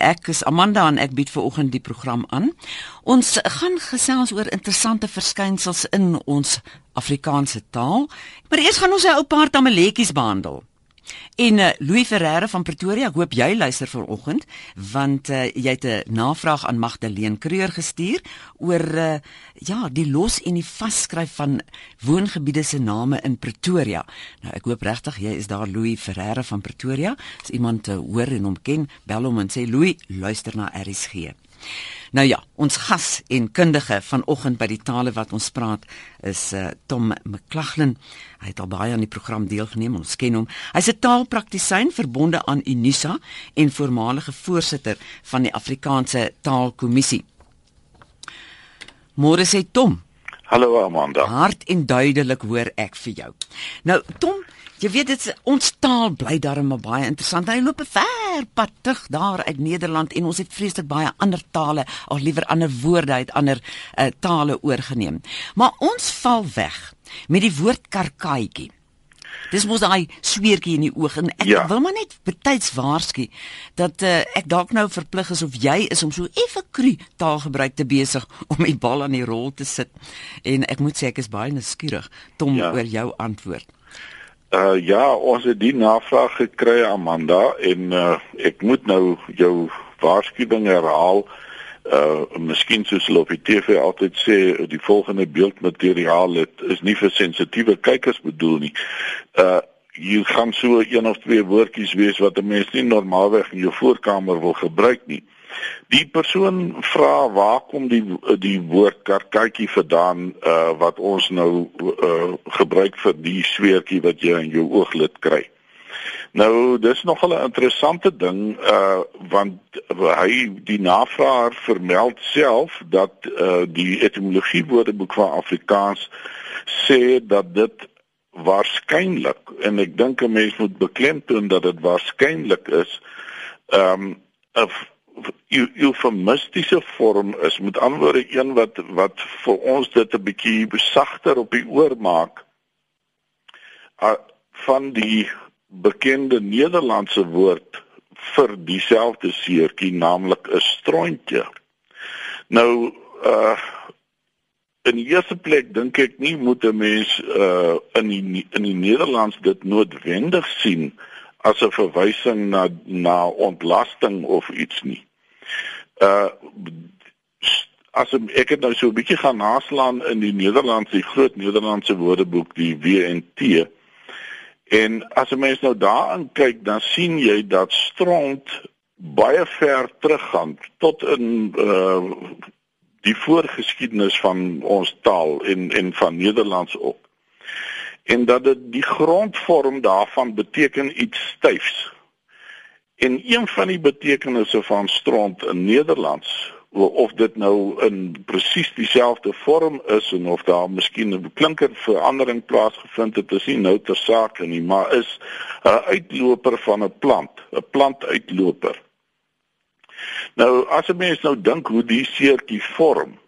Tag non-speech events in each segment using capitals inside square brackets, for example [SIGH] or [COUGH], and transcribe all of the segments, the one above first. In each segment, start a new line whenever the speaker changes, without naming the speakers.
Ek is Amanda en ek bied ver oggend die program aan. Ons gaan gesels oor interessante verskynsels in ons Afrikaanse taal. Maar eers gaan ons 'n ou paar tamaletjies behandel. En uh, Louis Ferreira van Pretoria, ek hoop jy luister vanoggend want uh, jy het 'n navraag aan Magdalene Kreur gestuur oor uh, ja, die los en die vasskryf van woongebiede se name in Pretoria. Nou ek hoop regtig jy is daar Louis Ferreira van Pretoria. As iemand te hoor en hom ken, bel hom en sê Louis, luister na RSG. Nou ja, ons gas en kundige vanoggend by die tale wat ons praat is uh, Tom McLaglen. Hy het al baie aan die program deelgeneem, ons ken hom. Hy's 'n taalpraktisyn verbonde aan Unisa en voormalige voorsitter van die Afrikaanse Taalkommissie. Môre sê Tom.
Hallo Amanda.
Hard en duidelik hoor ek vir jou. Nou Tom, Jy weet dit ons taal bly daarom baie interessant. Hy loop 'n ver pad terug daar uit Nederland en ons het vreeslik baie ander tale, of liewer ander woorde uit ander uh, tale oorgeneem. Maar ons val weg met die woord karkaatjie. Dis mos daai sweertjie in die oog en ek ja. wil maar net betyds waarsku dat uh, ek dalk nou verplig is of jy is om so effe kru taalgebruik te besig [LAUGHS] om die bal aan die rol te sit. En ek moet sê ek is baie nuuskierig om ja. oor jou antwoord.
Uh ja, ons het die navraag gekry Amanda en uh ek moet nou jou waarskuwing herhaal. Uh miskien soos hulle op die TV altyd sê, die volgende beeldmateriaal het is nie vir sensitiewe kykers bedoel nie. Uh jy gaan so een of twee woordjies wees wat 'n mens nie normaalweg in jou voorkamer wil gebruik nie. Die persoon vra waar kom die die woord karkatjie vandaan uh wat ons nou uh gebruik vir die sweertjie wat jy in jou ooglid kry. Nou dis nog 'n interessante ding uh want hy die navraer vermeld self dat uh die etimologie woordeboek van Afrikaans sê dat dit waarskynlik en ek dink 'n mens moet beklemtoon dat dit waarskynlik is um 'n eufemistiese vorm is met anderwoorde een wat wat vir ons dit 'n bietjie besagter op die oor maak uh, van die bekende Nederlandse woord vir dieselfde seertjie naamlik 'n strontjie. Nou uh in die eerste plek dink ek nie moet 'n mens uh in die in die Nederlands dit noodwendig sien as 'n verwysing na na ontlasting of iets nie uh as ek het nou so 'n bietjie gaan naslaan in die Nederlandse die groot Nederlandse woordeboek die WNT en as 'n mens nou daarin kyk dan sien jy dat stront baie ver teruggaan tot in uh die voorgeskiedenis van ons taal en en van Nederlands ook. En dat dit die grondvorm daarvan beteken iets styfs En een van die betekenisse van stront in Nederlands of dit nou in presies dieselfde vorm is en of daar miskien 'n klinker verandering plaasgevind het, is nie nou ter saake nie, maar is 'n uitloper van 'n plant, 'n plantuitloper. Nou as 'n mens nou dink hoe die seertjie vorm,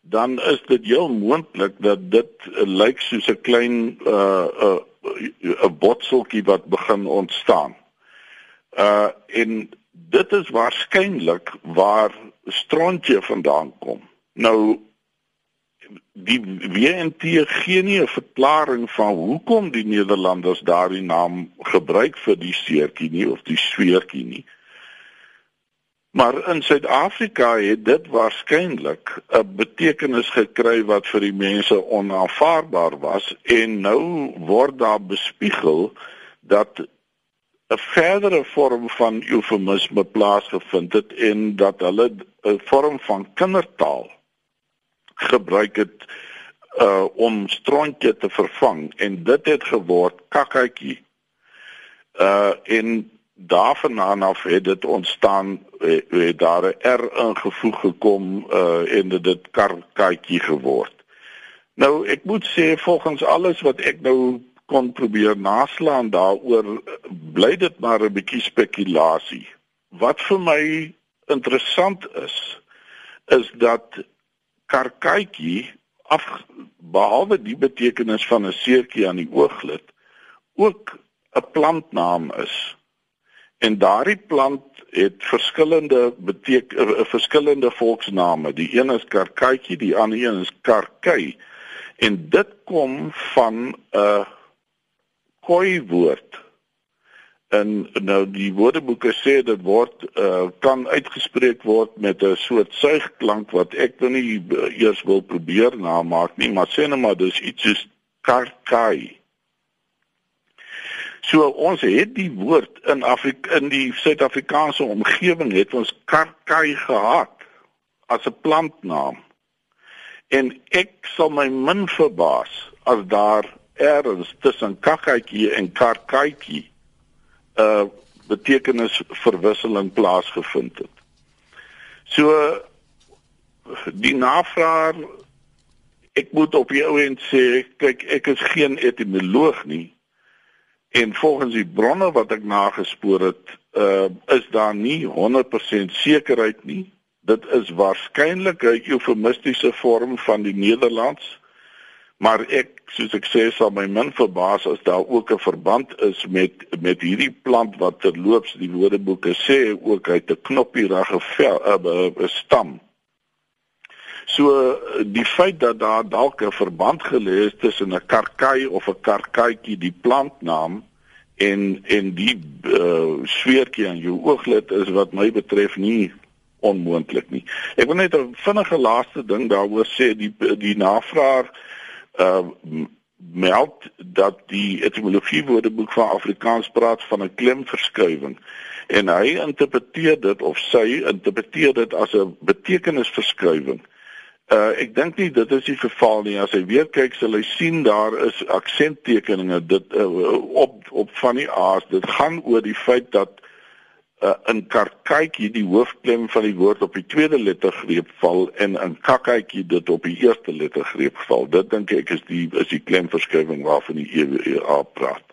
dan is dit heel moontlik dat dit lyk soos 'n klein 'n uh, 'n uh, 'n botseltjie wat begin ontstaan. Uh en dit is waarskynlik waar strontjie vandaan kom. Nou die WNT gee nie 'n verklaring van hoekom die Nederlanders daardie naam gebruik vir die seertjie nie of die sweertjie nie. Maar in Suid-Afrika het dit waarskynlik 'n betekenis gekry wat vir die mense onaanvaarbaar was en nou word daar bespiegel dat 'n verdere vorm van eufemisme plaasgevind het en dat hulle 'n vorm van kindertaal gebruik het uh om strontjie te vervang en dit het geword kakatjie. Uh en daarvandaan af het dit ontstaan het, het daar 'n r ingevoeg gekom uh en dit het karkatjie geword. Nou ek moet sê volgens alles wat ek nou kon probeer naslaan daaroor bly dit maar 'n bietjie spekulasie. Wat vir my interessant is is dat karkaitjie af behalwe die betekenis van 'n seertjie aan die ooglid ook 'n plantnaam is. En daardie plant het verskillende beteken uh, verskillende volksname. Die een is karkaitjie, die ander een is karkei. En dit kom van 'n uh, koi woord. En nou die woordeboeke sê dit word uh, kan uitgespreek word met 'n soort suigklank wat ek nou nie eers wil probeer namaak nie, maar sê net maar dis iets soos karkai. So ons het die woord in Afrika in die Suid-Afrikaanse omgewing het ons karkai gehad as 'n plantnaam. En ek sal my min verbaas as daar eers tussen kakkaitjie en karkaitjie uh, betekenis verwisseling plaasgevind het. So die navraag ek moet op jou end sê kyk ek is geen etimoloog nie En volgens die bronne wat ek nagespoor het, uh is daar nie 100% sekerheid nie. Dit is waarskynlik 'n eufemistiese vorm van die Nederlands. Maar ek, soos ek sê, sal my min verbaas as daar ook 'n verband is met met hierdie plant wat terloops die woordeboeke sê ook uit 'n knoppierige vel, 'n uh, uh, stam. So die feit dat daar dalk 'n verband gelê is tussen 'n karkai of 'n karkaitjie die plantnaam en en die uh, sweertjie aan jou ooglid is wat my betref nie onmoontlik nie. Ek wil net 'n vinnige laaste ding daaroor sê die die navraag uh meld dat die etimologie woordeboek van Afrikaans praat van 'n klemverskywing en hy interpreteer dit of sy interpreteer dit as 'n betekenisverskywing. Uh ek dink nie dit is die geval nie. As hy weer kyk, sal hy sien daar is aksenttekeninge dit uh, op op van die a's. Dit gaan oor die feit dat uh in karkaitjie die hoofklem van die woord op die tweede lettergreep val en in kakkaitjie dit op die eerste lettergreep val. Dit dink ek is die is die klemverskywing waarvan die EWA praat.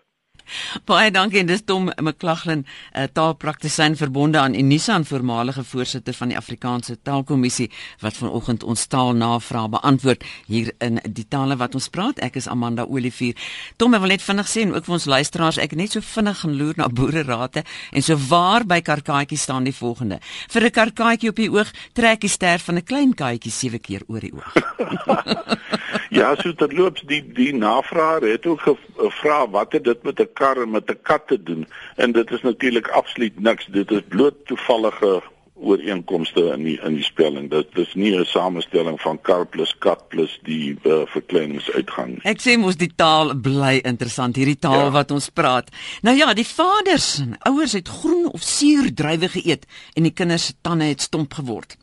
[LAUGHS]
Baie dankie en dis Tom McLaughlin, 'n uh, taalpraktisyn verbonde aan Unisa en voormalige voorsitter van die Afrikaanse Taalkommissie wat vanoggend ons taalnavrae beantwoord hier in die tale wat ons praat. Ek is Amanda Olivier. Tom, ek wil net vinnig sê en ook vir ons luisteraars, ek net so vinnig gaan loer na boererate en so waar by karkaatjie staan die volgende. Vir 'n karkaatjie op die oog trek die ster van 'n klein katjie sewe keer oor die oog. [LAUGHS]
ja, so terloops die die navraer het ook gevra wat het dit met 'n kar en met 'n kat te doen. En dit is natuurlik absoluut niks. Dit is bloot toevallige ooreenkomste in die in die spelling. Dit is nie 'n samestelling van kar plus kat plus die uh, verkleiningsuitgang
ek sê mos die taal bly interessant hierdie taal ja. wat ons praat. Nou ja die vaders ouers het groen of suur druiwe geëet en die kinders se tande het stomp geword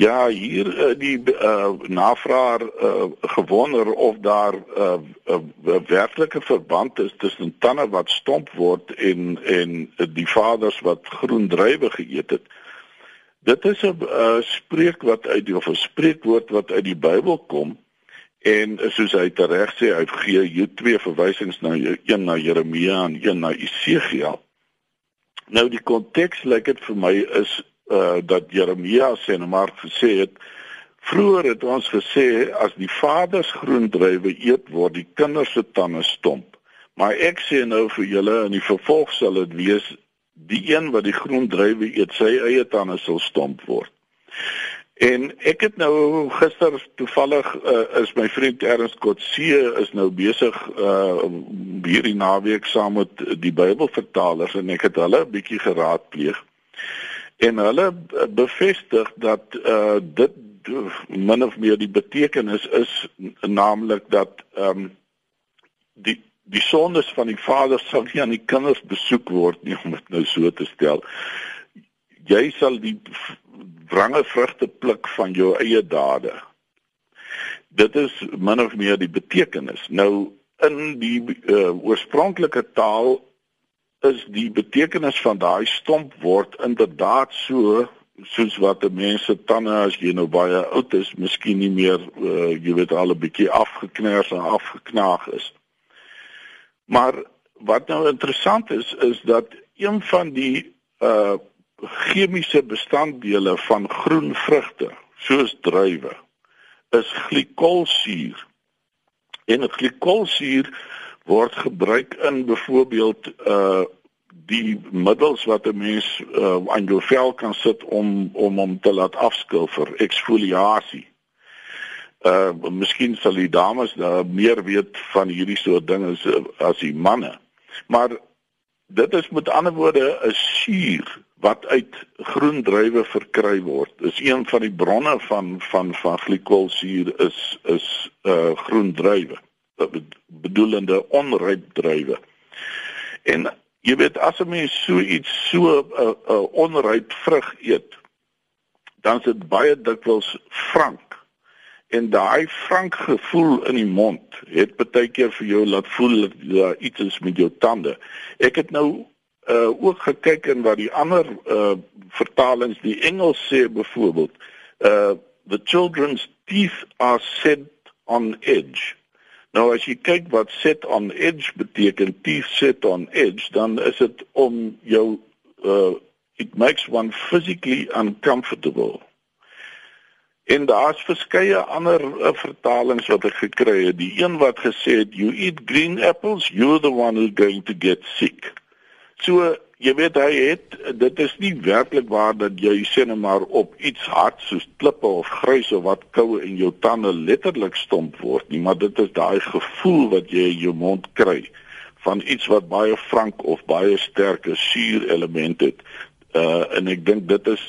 Ja, hier uh, die uh, navraag uh, gewonder of daar 'n uh, uh, uh, werklike verband is tussen tande wat stomp word en en die vaders wat groen druiwe geëet het. Dit is 'n uh, spreek wat uit die of 'n spreekwoord wat uit die Bybel kom en soos hy tereg sê, hy gee hier twee verwysings na een na Jeremia en een na Esegiel. Nou die konteks lyk dit vir my is uh, dat Jeremia sê en maar gesê het vroeër het ons gesê as die vaders groen druiwe eet word die kinders se tande stomp. Maar ek sê nou vir julle in die vervolg sal dit wees die een wat die groen druiwe eet sy eie tande sal stomp word. En ek het nou gister toevallig uh, is my vriend Ernst Kotse is nou besig uh, hierdie naweek saam met die Bybelvertalers en ek het hulle 'n bietjie geraadpleeg en hulle bevestig dat uh dit min of meer die betekenis is naamlik dat ehm um, die die sondes van die vader sal nie aan die kinders besoek word nie [LAUGHS] om dit nou so te stel. Jy sal die wrange vrugte pluk van jou eie dade. Dit is min of meer die betekenis. Nou in die uh, oorspronklike taal is die betekenis van daai stomp word inderdaad so soos wat mense tande as jy nou baie oud is, miskien nie meer uh, jy weet al 'n bietjie afgekners en afgeknaag is. Maar wat nou interessant is is dat een van die uh chemiese bestanddele van groen vrugte, soos druiwe, is glikolsuur. En glikolsuur word gebruik in byvoorbeeld uh die middels wat 'n mens uh, aan jou vel kan sit om om hom te laat afskil vir eksfoliasie. Uh miskien sal die dames daar meer weet van hierdie soort dinge as as die manne. Maar dit is met ander woorde 'n suur wat uit groen druiwe verkry word. Dis een van die bronne van van van glikolsuur is is uh groen druiwe. Bedoelende onryp druiwe. En jy weet as 'n mens so iets so 'n uh, uh, onryp vrug eet, dan is dit baie dikwels frank. En daai frank gevoel in die mond het baie keer vir jou laat voel dat daar iets is met jou tande. Ek het nou uh ook gekyk in wat die ander uh vertalings die Engels sê byvoorbeeld uh the children's teeth are set on edge Nou as jy kyk wat set on edge beteken, teeth set on edge, dan is dit om jou uh it makes one physically uncomfortable. En daar's verskeie ander uh, vertalings wat ek gekry het. Die een wat gesê het you eat green apples, you're the one who's going to get sick. So jy weet hy het dit is nie werklik waar dat jy sê net maar op iets hard soos klippe of grys of wat koue in jou tande letterlik stomp word nie maar dit is daai gevoel wat jy in jou mond kry van iets wat baie frank of baie sterke suur elemente het uh en ek dink dit is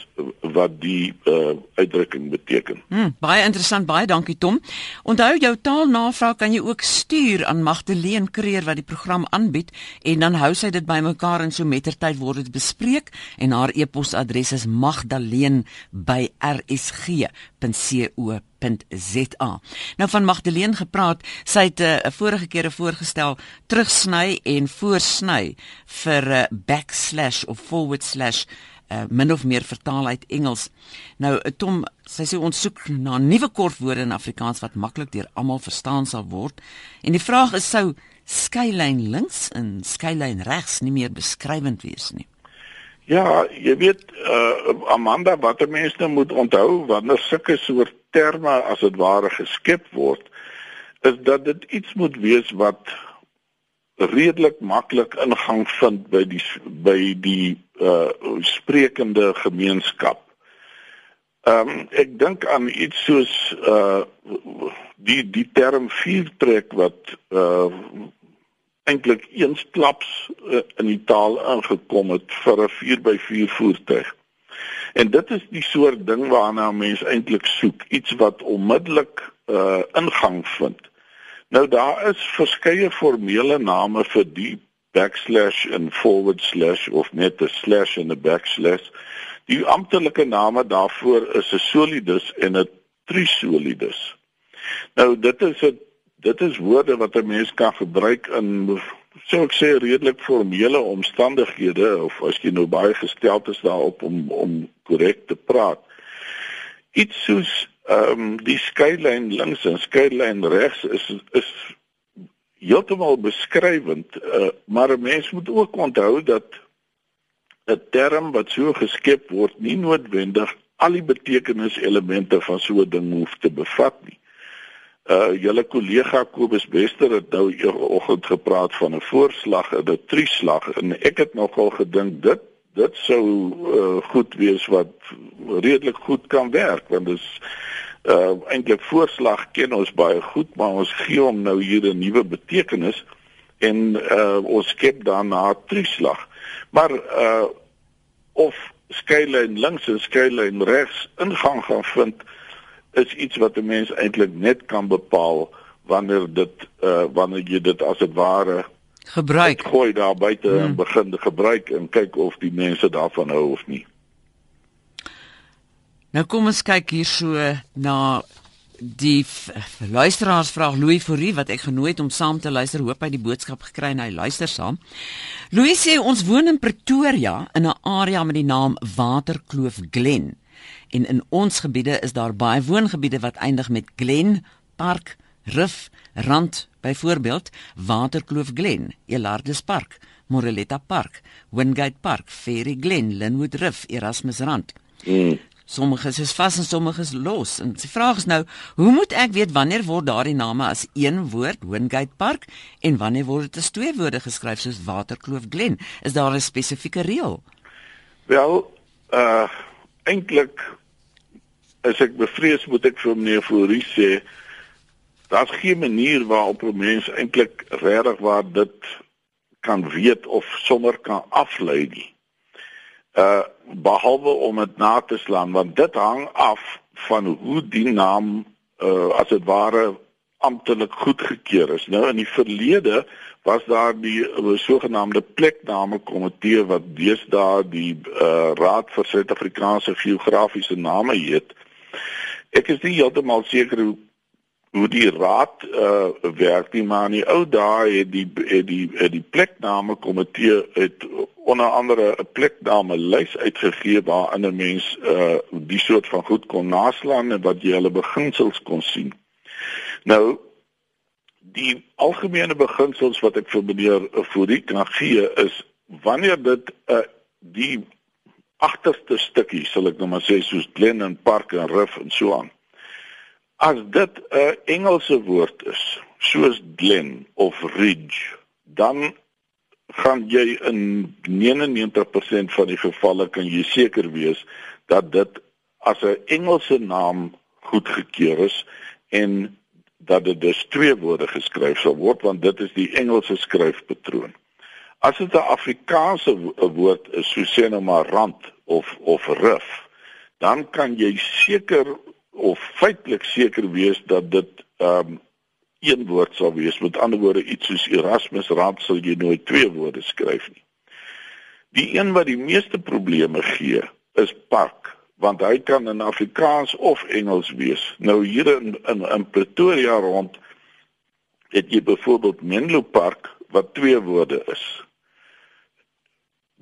wat die uh uitdrukking beteken.
Hmm, baie interessant, baie dankie Tom. Onthou jou taalnavraag kan jy ook stuur aan Magdalene Kreer wat die program aanbied en dan hou sy dit bymekaar en so mettertyd word dit bespreek en haar e-posadres is magdalene@rsg.co.za. Nou van Magdalene gepraat, sy het 'n uh, vorige keer voorgestel terugsny en voorsny vir 'n uh, backslash of forward slash uh, min of meer vertaal uit Engels. Nou Tom, sy sê ons soek na nuwe kortwoorde in Afrikaans wat maklik deur almal verstaan sal word. En die vraag is sou skeilyn links en skeilyn regs nie meer beskrywend wees nie.
Ja, jy weet uh, Amanda wat mense nou moet onthou wanneer sulke soort terme as dit ware geskep word is dat dit iets moet wees wat redelik maklik ingang vind by die by die uh sprekende gemeenskap. Ehm um, ek dink aan iets soos uh die die term vuurtrek wat uh eintlik eensklaps uh, in die taal ingekom het vir 'n 4x4 voertuig. En dit is die soort ding waarna mense eintlik soek, iets wat onmiddellik uh ingang vind. Nou daar is verskeie formele name vir die backslash en forward slash of net 'n slash en 'n backslash. Die amptelike name daarvoor is 'n solidus en 'n trisolidus. Nou dit is 'n dit is woorde wat 'n mens kan gebruik in sou ek sê redelik formele omstandighede of as jy nou baie gesteld is daarop om om korrek te praat. Iets soos ehm um, die skeilyn links en skeilyn regs is is heeltemal beskrywend uh, maar 'n mens moet ook onthou dat 'n term wat so geskep word nie noodwendig al die betekeniselemente van so 'n ding hoef te bevat nie. Uh julle kollega Kobus Bester het nou eeroggend gepraat van 'n voorslag en 'n trieslag en ek het nogal gedink dit dit sou uh, goed wees wat redelik goed kan werk want dit is uh eintlik voorslag ken ons baie goed maar ons gee hom nou hier 'n nuwe betekenis en uh ons skep daarna trieslag maar uh of skeilyn links en skeilyn regs ingang gaan vind is iets wat 'n mens eintlik net kan bepaal wanneer dit uh wanneer jy dit as dit ware
gebruik
gooi daar buite hmm. en begin gebruik en kyk of die mense daarvan hou of nie.
Nou kom ons kyk hier so na die luisteraars vraag Louis Fourie wat ek genooi het om saam te luister hoop hy die boodskap gekry en hy luister saam. Louis sê ons woon in Pretoria in 'n area met die naam Waterkloof Glen en in ons gebiede is daar baie woongebiede wat eindig met Glen Park, Rif, Rand byvoorbeeld Waterkloof Glen, Elardus Park, Moreletta Park, Wingate Park, Fairy Glen, Linwood Rif, Erasmus Rand. Mm. Sommige is vas en sommige is los. En die vraag is nou, hoe moet ek weet wanneer word daardie name as een woord Wingate Park en wanneer word dit as twee woorde geskryf soos Waterkloof Glen? Is daar 'n spesifieke reël?
Wel, uh eintlik as ek bevrees moet ek vir meneer Fourie sê daar's geen manier waarop 'n mens eintlik regtig waar dit kan weet of sommer kan aflei nie uh behalwe om dit na te slaan want dit hang af van hoe die naam uh as dit ware amptelik goedgekeur is. Nou in die verlede was daar die uh, sogenaamde plekname komitee wat deesdae die uh Raad vir Suid-Afrikaanse Geografiese Name heet. Ek is nie heeltemal seker hoe hoe die raad uh werk nie maar in die ou dae het die het die het die plekname komitee het onder andere 'n plekname lys uitgegee waar 'n mens uh die soort van goed kon naslaan en wat jy hulle beginsels kon sien. Nou die algemene beginsels wat ek vir meneer Fourie kan gee is wanneer dit 'n uh, die agterste stukkie sal ek nou maar sê soos Glen en Park en Riff en so aan As dit 'n Engelse woord is, soos Glen of Ridge, dan gaan jy in 99% van die gevalle kan jy seker wees dat dit as 'n Engelse naam goedgekeur is en dat dit dus twee woorde geskryf sal word want dit is die Engelse skryfpatroon. As dit 'n Afrikaanse woord is, so sê nou maar rand of of rif, dan kan jy seker of feitelik seker wees dat dit ehm um, een woord sal wees. Met ander woorde iets soos Erasmus Rand sal jy nooit twee woorde skryf nie. Die een wat die meeste probleme gee is park want hy kan in Afrikaans of Engels wees. Nou hier in in, in Pretoria rond het jy byvoorbeeld Menlo Park wat twee woorde is.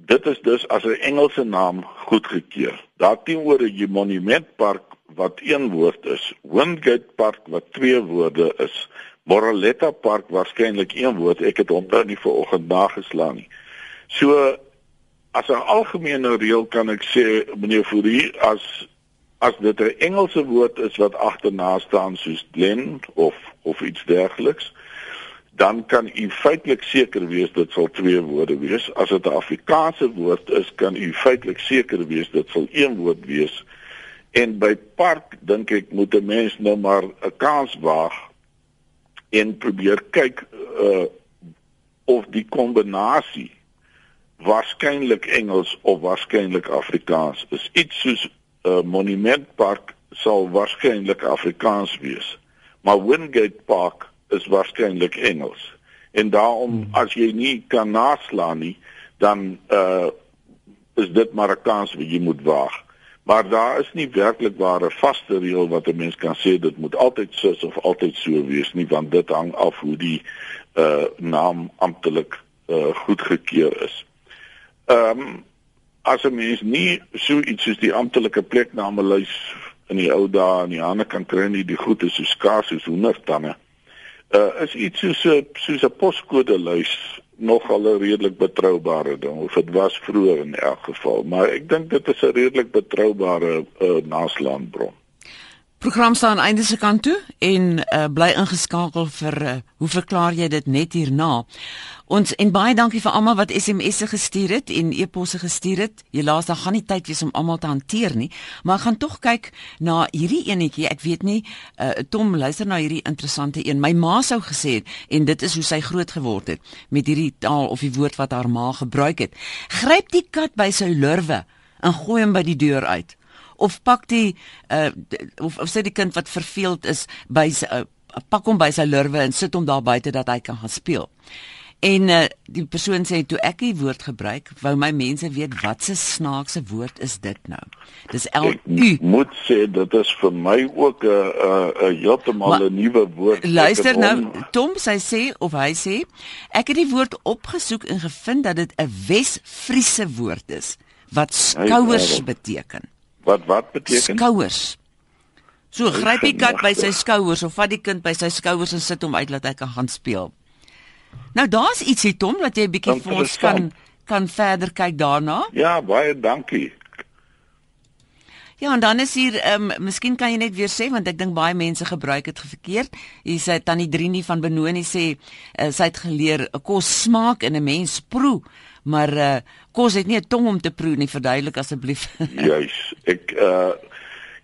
Dit is dus as 'n Engelse naam goedgekeur. Daarteenoor jy Monument Park wat een woord is, Wingate Park wat twee woorde is, Moraletta Park waarskynlik een woord. Ek het hom nou nie vanoggend nageslaan nie. So as 'n algemene reël kan ek sê meneer Fourie as as dit 'n Engelse woord is wat agterna staan soos Glen of of iets dergeliks dan kan u feitelik seker wees dit sal twee woorde wees. As dit 'n Afrikaanse woord is, kan u feitelik seker wees dit sal een woord wees. En by park dink ek moet 'n mens nou maar 'n kans waag en probeer kyk uh of die kombinasie waarskynlik Engels of waarskynlik Afrikaans is. Iets soos 'n uh, monumentpark sal waarskynlik Afrikaans wees. Maar Wingate Park is waarskynlik Engels. En daarom hmm. as jy nie kan naslaan nie, dan uh is dit maar 'n kans wat jy moet waag. Maar daar is nie werklik ware vaste reël wat 'n mens kan sê dit moet altyd so of altyd so wees nie want dit hang af hoe die uh naam amptelik uh goedgekeur is. Ehm um, as 'n mens nie so iets soos die amptelike plekname lys in die ou dae in die hande kan kry nie, die goed is so skaars soos hoendertande. Uh is iets soos 'n soos 'n poskode lys nogal 'n redelik betroubare ding of dit was vroeër in elk geval. Maar ek dink dit is 'n redelik betroubare uh, naslaanbron
Program staan einde se kant toe en uh, bly ingeskakel vir uh, hoe verklaar jy dit net hierna. Ons en baie dankie vir almal wat SMS'e gestuur het en e-posse gestuur het. Jy laas dan gaan nie tyd wees om almal te hanteer nie, maar gaan tog kyk na hierdie enetjie. Ek weet nie uh, Tom luister na hierdie interessante een. My ma sou gesê het en dit is hoe sy groot geword het met hierdie taal of die woord wat haar ma gebruik het. Gryp die kat by sy lurwe en gooi hom by die deur uit of pak die uh of, of sê die kind wat verveeld is by sy uh, pak hom by sy lurwe en sit hom daar buite dat hy kan gaan speel. En uh, die persoon sê toe ek die woord gebruik, wou my mense weet wat se snaakse woord is dit nou. Dis L U.
Moet sê dit is vir my ook 'n 'n 'n heeltemal 'n nuwe woord.
Luister nou, Tom sy sê of hy sê, ek het die woord opgesoek en gevind dat dit 'n Wes-Friese woord is wat skouers beteken.
Wat wat beteken?
Skouers. So gryp die kat by sy skouers of vat die kind by sy skouers en sit hom uit laat hy kan gaan speel. Nou daar's ietsie Tom dat jy 'n bietjie vir ons kan kan verder kyk daarna.
Ja, baie dankie.
Ja, en dan is hier ehm um, miskien kan jy net weer sê want ek dink baie mense gebruik dit verkeerd. Hier sê tannie Drini van Benoni sê uh, sy het geleer kos smaak en 'n mens proe, maar uh, kos het nie 'n tong om te proe nie, verduidelik asseblief. [LAUGHS]
Juis. Ek uh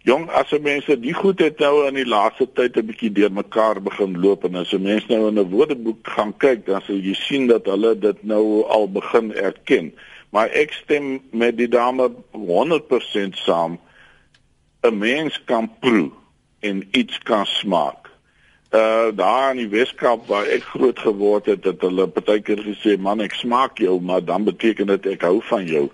Jong, as mense die goed het nou in die laaste tyd 'n bietjie deurmekaar begin loop en as mense nou in 'n woordeboek gaan kyk, dan sal jy sien dat hulle dit nou al begin erken. Maar ek stem met die dame 100% saam. 'n Mens kan proe en iets kan smaak. Uh daar in die Weskaap waar ek groot geword het, het hulle partykeer gesê, "Man, ek smaak jou, maar dan beteken dit ek hou van jou."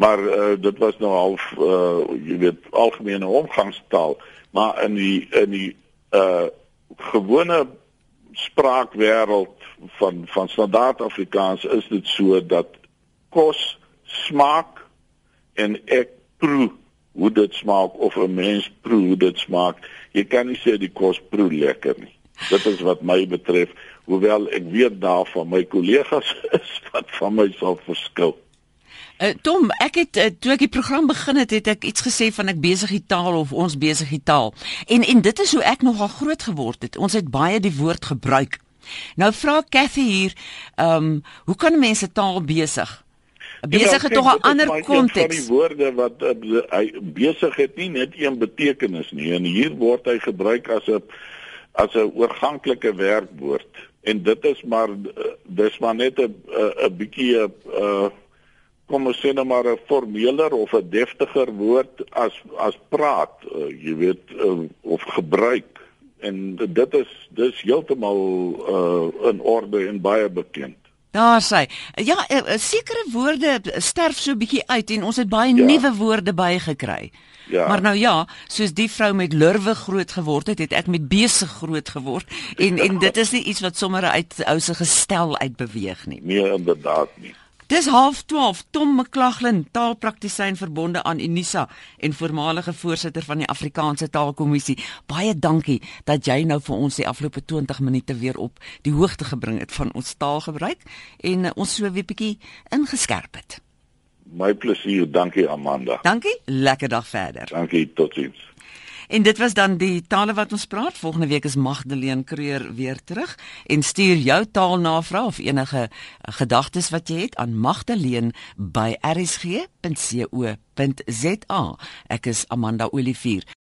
maar uh, dit was nou half uh, jy weet algemene omgangstaal maar in die in die uh gewone spraakwêreld van van standaard Afrikaans is dit so dat kos smaak en ek proe hoe dit smaak of 'n mens proe hoe dit smaak jy kan nie sê die kos proe lekker nie dit is wat my betref hoewel ek weet daarvan my kollegas [LAUGHS] is wat van my sal verskil
Uh, Tom, ek het uh, toe ek die program begin het, het ek iets gesê van ek besig die taal of ons besig die taal. En en dit is hoe ek nogal groot geword het. Ons het baie die woord gebruik. Nou vra Cathy hier, ehm, um, hoe kan mense taal besig? Besig het tog 'n ander konteks.
Die woorde wat uh, hy besig het nie net een betekenis nie. En hier word hy gebruik as 'n as 'n oorganklike werkwoord. En dit is maar dis maar net 'n 'n bietjie 'n uh, kom ons sê nou maar 'n formeler of 'n deftiger woord as as praat, uh, jy weet uh, of gebruik. En dit is dis heeltemal uh, in orde en baie bekend.
Daar sê, ja, sekere woorde sterf so bietjie uit en ons het baie ja. nuwe woorde bygekry. Ja. Maar nou ja, soos die vrou met lurwe groot geword het, het ek met besig groot geword en ja. en dit is nie iets wat sommer uit ou se gestel uit beweeg nie.
Nee, inderdaad nie.
Dis half 12 Tom McLaughlin, taalpraktisyn verbonde aan Unisa en voormalige voorsitter van die Afrikaanse Taalkommissie. Baie dankie dat jy nou vir ons die afgelope 20 minute weer op die hoogte gebring het van ons taalgebruik en uh, ons so weer bietjie ingeskerp het.
My plesier, dankie Amanda.
Dankie. Lekker dag verder.
Dankie, totsiens.
En dit was dan die tale wat ons praat. Volgende week is Magdalene Kreur weer terug en stuur jou taalnavraag of enige gedagtes wat jy het aan magdalene@rsg.co.za. Ek is Amanda Olivier.